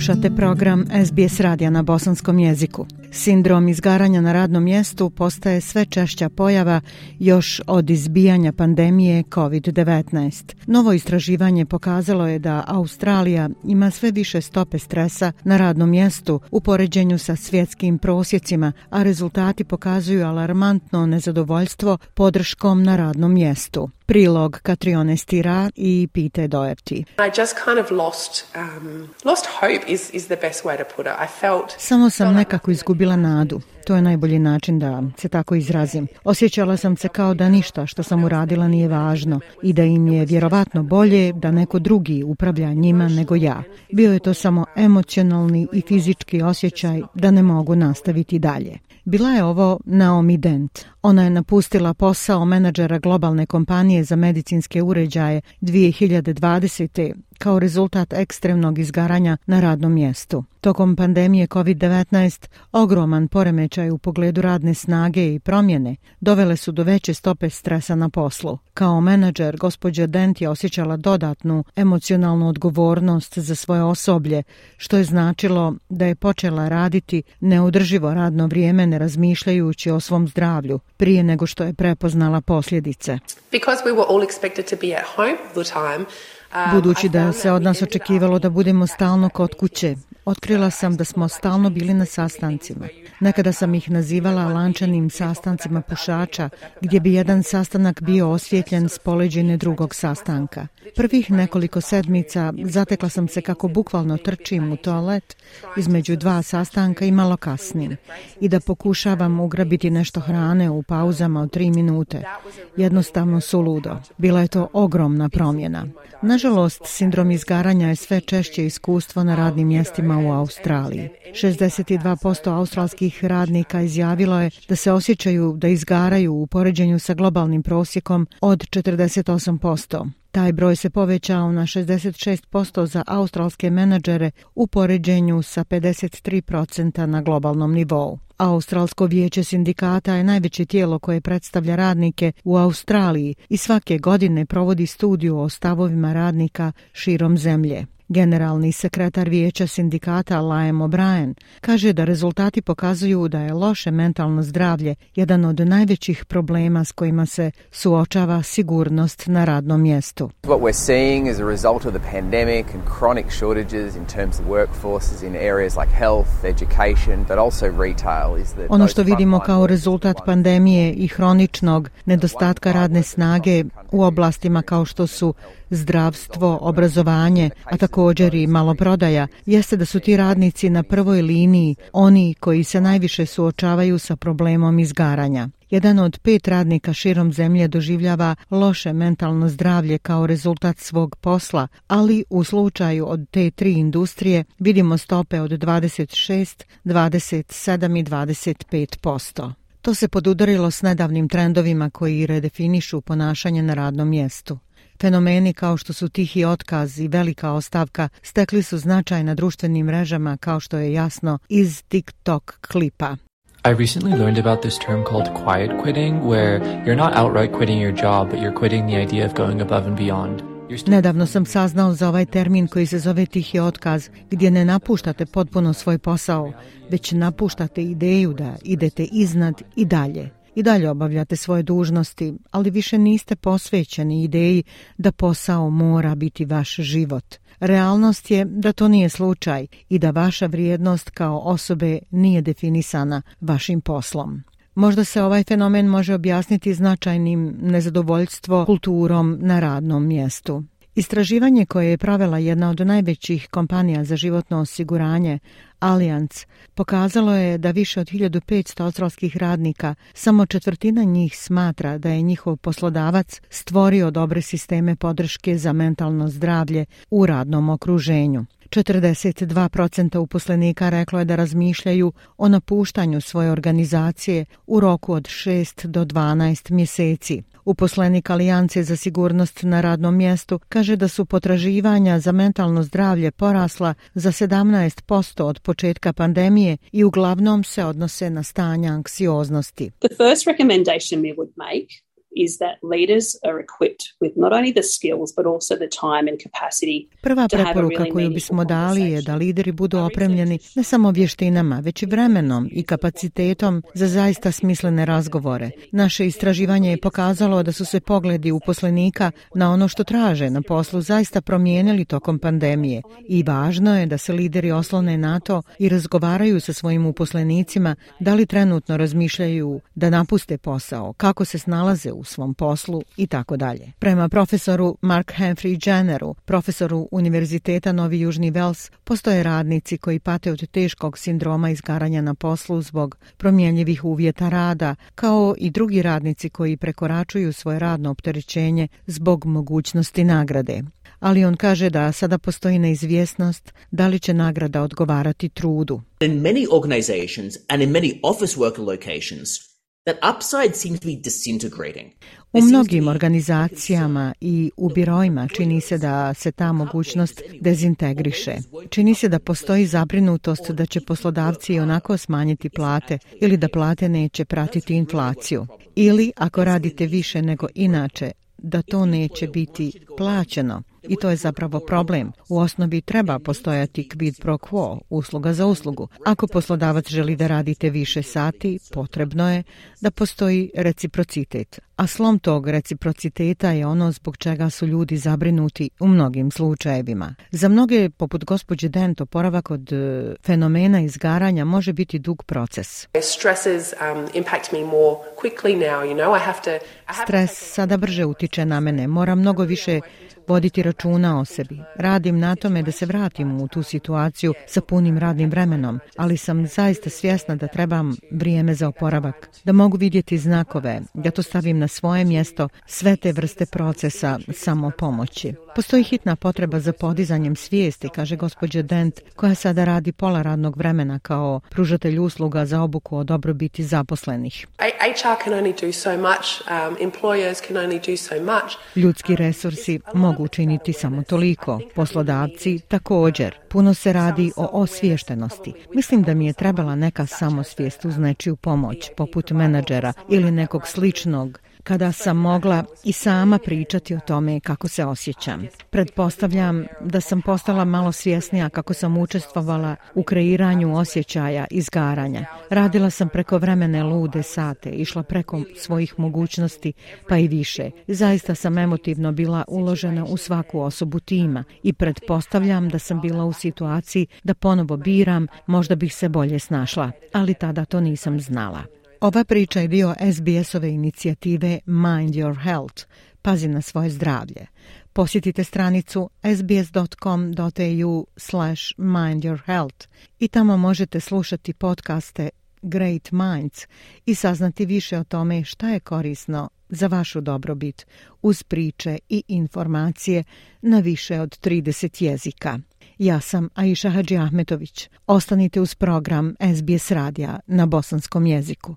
Slušate program SBS radija na bosanskom jeziku. Sindrom izgaranja na radnom mjestu postaje sve češća pojava još od izbijanja pandemije COVID-19. Novo istraživanje pokazalo je da Australija ima sve više stope stresa na radnom mjestu u poređenju sa svjetskim prosjecima, a rezultati pokazuju alarmantno nezadovoljstvo podrškom na radnom mjestu. Prilog Katrione Stira i Pite Doherty. Samo sam nekako izgubila nadu. To je najbolji način da se tako izrazim. Osjećala sam se kao da ništa što sam uradila nije važno i da im je vjerovatno bolje da neko drugi upravlja njima nego ja. Bio je to samo emocionalni i fizički osjećaj da ne mogu nastaviti dalje. Bila je ovo Naomi Dent, ona je napustila posao menadžera globalne kompanije za medicinske uređaje 2020. kao rezultat ekstremnog izgaranja na radnom mjestu. Tokom pandemije COVID-19 ogroman poremećaj u pogledu radne snage i promjene dovele su do veće stope stresa na poslu. Kao menadžer gospođa Dent je osjećala dodatnu emocionalnu odgovornost za svoje osoblje, što je značilo da je počela raditi neudrživo radno vrijeme ne razmišljajući o svom zdravlju prije nego što je prepoznala posljedice. Budući da se od nas očekivalo da budemo stalno kod kuće, otkrila sam da smo stalno bili na sastancima. Nekada sam ih nazivala lančanim sastancima pušača, gdje bi jedan sastanak bio osvjetljen s poleđene drugog sastanka. Prvih nekoliko sedmica zatekla sam se kako bukvalno trčim u toalet između dva sastanka i malo kasnim i da pokušavam ugrabiti nešto hrane u pauzama od tri minute. Jednostavno su ludo. Bila je to ogromna promjena. Nažalost, sindrom izgaranja je sve češće iskustvo na radnim mjestima u Australiji. 62% australskih radnika izjavilo je da se osjećaju da izgaraju u poređenju sa globalnim prosjekom od 48%. Taj broj se povećao na 66% za australske menadžere u poređenju sa 53% na globalnom nivou. Australsko vijeće sindikata je najveće tijelo koje predstavlja radnike u Australiji i svake godine provodi studiju o stavovima radnika širom zemlje. Generalni sekretar vijeća sindikata Liam O'Brien kaže da rezultati pokazuju da je loše mentalno zdravlje jedan od najvećih problema s kojima se suočava sigurnost na radnom mjestu. What we're seeing a result of the pandemic and chronic shortages in terms of workforces in areas like health, education, but also retail is that Ono što vidimo kao rezultat pandemije i hroničnog nedostatka radne snage u oblastima kao što su zdravstvo, obrazovanje, a tako također i maloprodaja jeste da su ti radnici na prvoj liniji oni koji se najviše suočavaju sa problemom izgaranja. Jedan od pet radnika širom zemlje doživljava loše mentalno zdravlje kao rezultat svog posla, ali u slučaju od te tri industrije vidimo stope od 26, 27 i 25 posto. To se podudarilo s nedavnim trendovima koji redefinišu ponašanje na radnom mjestu. Fenomeni kao što su tihi otkaz i velika ostavka stekli su značaj na društvenim mrežama kao što je jasno iz TikTok klipa. I recently learned about this term called quiet quitting, where you're not outright quitting your job, but you're quitting the idea of going above and beyond. Nedavno sam saznao za ovaj termin koji se zove tihi otkaz, gdje ne napuštate potpuno svoj posao, već napuštate ideju da idete iznad i dalje. I dalje obavljate svoje dužnosti, ali više niste posvećeni ideji da posao mora biti vaš život. Realnost je da to nije slučaj i da vaša vrijednost kao osobe nije definisana vašim poslom. Možda se ovaj fenomen može objasniti značajnim nezadovoljstvo kulturom na radnom mjestu. Istraživanje koje je provela jedna od najvećih kompanija za životno osiguranje, Allianz, pokazalo je da više od 1500 australskih radnika, samo četvrtina njih smatra da je njihov poslodavac stvorio dobre sisteme podrške za mentalno zdravlje u radnom okruženju. 42% uposlenika reklo je da razmišljaju o napuštanju svoje organizacije u roku od 6 do 12 mjeseci. Uposlenik Alijance za sigurnost na radnom mjestu kaže da su potraživanja za mentalno zdravlje porasla za 17% od početka pandemije i uglavnom se odnose na stanje anksioznosti. Prva preporuka koju bismo dali je da lideri budu opremljeni ne samo vještinama, već i vremenom i kapacitetom za zaista smislene razgovore. Naše istraživanje je pokazalo da su se pogledi uposlenika na ono što traže na poslu zaista promijenili tokom pandemije i važno je da se lideri oslone na to i razgovaraju sa svojim uposlenicima da li trenutno razmišljaju da napuste posao, kako se snalaze u u svom poslu i tako dalje. Prema profesoru Mark Henry Jenneru, profesoru Univerziteta Novi Južni Vels, postoje radnici koji pate od teškog sindroma izgaranja na poslu zbog promjenjivih uvjeta rada, kao i drugi radnici koji prekoračuju svoje radno opterećenje zbog mogućnosti nagrade ali on kaže da sada postoji neizvjesnost da li će nagrada odgovarati trudu. In many organizations and in many office worker locations, u mnogim organizacijama i u birojima čini se da se ta mogućnost dezintegriše. Čini se da postoji zabrinutost da će poslodavci onako smanjiti plate ili da plate neće pratiti inflaciju. Ili ako radite više nego inače, da to neće biti plaćeno. I to je zapravo problem. U osnovi treba postojati quid pro quo, usluga za uslugu. Ako poslodavac želi da radite više sati, potrebno je da postoji reciprocitet a slom tog reciprociteta je ono zbog čega su ljudi zabrinuti u mnogim slučajevima. Za mnoge, poput gospođe Dent, oporavak od e, fenomena izgaranja može biti dug proces. Um, Stres sada brže utiče na mene, moram mnogo više voditi računa o sebi. Radim na tome da se vratim u tu situaciju sa punim radnim vremenom, ali sam zaista svjesna da trebam vrijeme za oporavak, da mogu vidjeti znakove, da to stavim na svoje mjesto sve te vrste procesa samopomoći. Postoji hitna potreba za podizanjem svijesti, kaže gospođa Dent, koja sada radi pola radnog vremena kao pružatelj usluga za obuku o dobrobiti zaposlenih. Ljudski resursi mogu učiniti samo toliko, poslodavci također. Puno se radi o osviještenosti. Mislim da mi je trebala neka samosvijest uz nečiju pomoć, poput menadžera ili nekog sličnog kada sam mogla i sama pričati o tome kako se osjećam. Pretpostavljam da sam postala malo svjesnija kako sam učestvovala u kreiranju osjećaja izgaranja. Radila sam preko vremene lude sate, išla preko svojih mogućnosti pa i više. Zaista sam emotivno bila uložena u svaku osobu tima i pretpostavljam da sam bila u situaciji da ponovo biram, možda bih se bolje snašla, ali tada to nisam znala. Ova priča je dio SBS-ove inicijative Mind Your Health. Pazi na svoje zdravlje. Posjetite stranicu sbs.com.au slash mindyourhealth i tamo možete slušati podcaste Great Minds i saznati više o tome šta je korisno za vašu dobrobit uz priče i informacije na više od 30 jezika. Ja sam Aisha Hadži Ahmetović. Ostanite uz program SBS radija na bosanskom jeziku